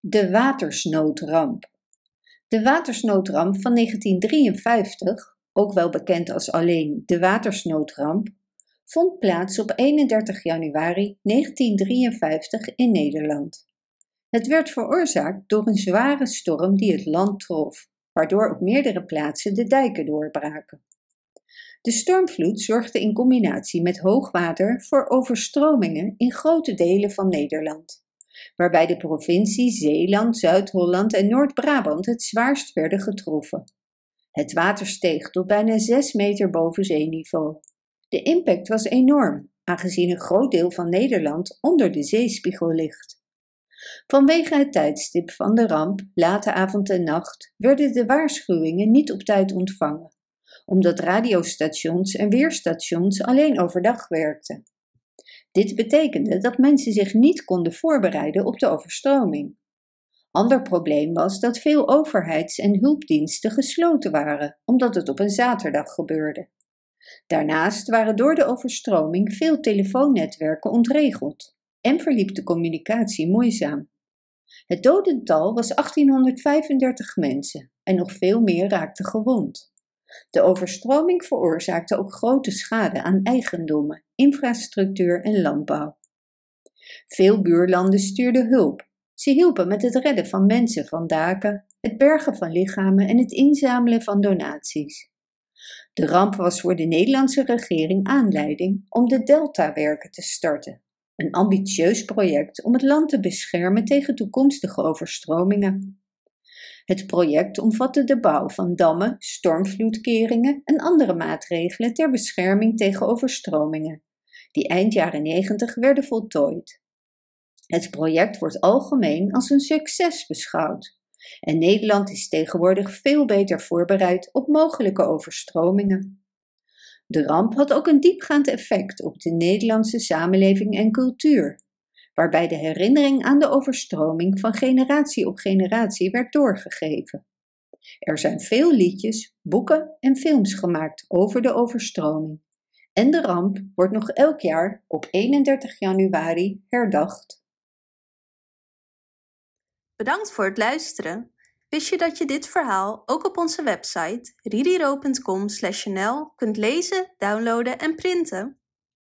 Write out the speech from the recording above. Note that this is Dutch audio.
De watersnoodramp. De watersnoodramp van 1953, ook wel bekend als alleen de watersnoodramp, vond plaats op 31 januari 1953 in Nederland. Het werd veroorzaakt door een zware storm die het land trof, waardoor op meerdere plaatsen de dijken doorbraken. De stormvloed zorgde in combinatie met hoogwater voor overstromingen in grote delen van Nederland waarbij de provincies Zeeland, Zuid-Holland en Noord-Brabant het zwaarst werden getroffen. Het water steeg tot bijna 6 meter boven zeeniveau. De impact was enorm, aangezien een groot deel van Nederland onder de zeespiegel ligt. Vanwege het tijdstip van de ramp, late avond en nacht, werden de waarschuwingen niet op tijd ontvangen, omdat radiostations en weerstations alleen overdag werkten. Dit betekende dat mensen zich niet konden voorbereiden op de overstroming. Ander probleem was dat veel overheids- en hulpdiensten gesloten waren, omdat het op een zaterdag gebeurde. Daarnaast waren door de overstroming veel telefoonnetwerken ontregeld en verliep de communicatie moeizaam. Het dodental was 1835 mensen en nog veel meer raakten gewond. De overstroming veroorzaakte ook grote schade aan eigendommen, infrastructuur en landbouw. Veel buurlanden stuurden hulp. Ze hielpen met het redden van mensen van daken, het bergen van lichamen en het inzamelen van donaties. De ramp was voor de Nederlandse regering aanleiding om de Deltawerken te starten, een ambitieus project om het land te beschermen tegen toekomstige overstromingen. Het project omvatte de bouw van dammen, stormvloedkeringen en andere maatregelen ter bescherming tegen overstromingen, die eind jaren 90 werden voltooid. Het project wordt algemeen als een succes beschouwd en Nederland is tegenwoordig veel beter voorbereid op mogelijke overstromingen. De ramp had ook een diepgaand effect op de Nederlandse samenleving en cultuur waarbij de herinnering aan de overstroming van generatie op generatie werd doorgegeven. Er zijn veel liedjes, boeken en films gemaakt over de overstroming. En de ramp wordt nog elk jaar op 31 januari herdacht. Bedankt voor het luisteren. Wist je dat je dit verhaal ook op onze website ridiro.com/nl kunt lezen, downloaden en printen?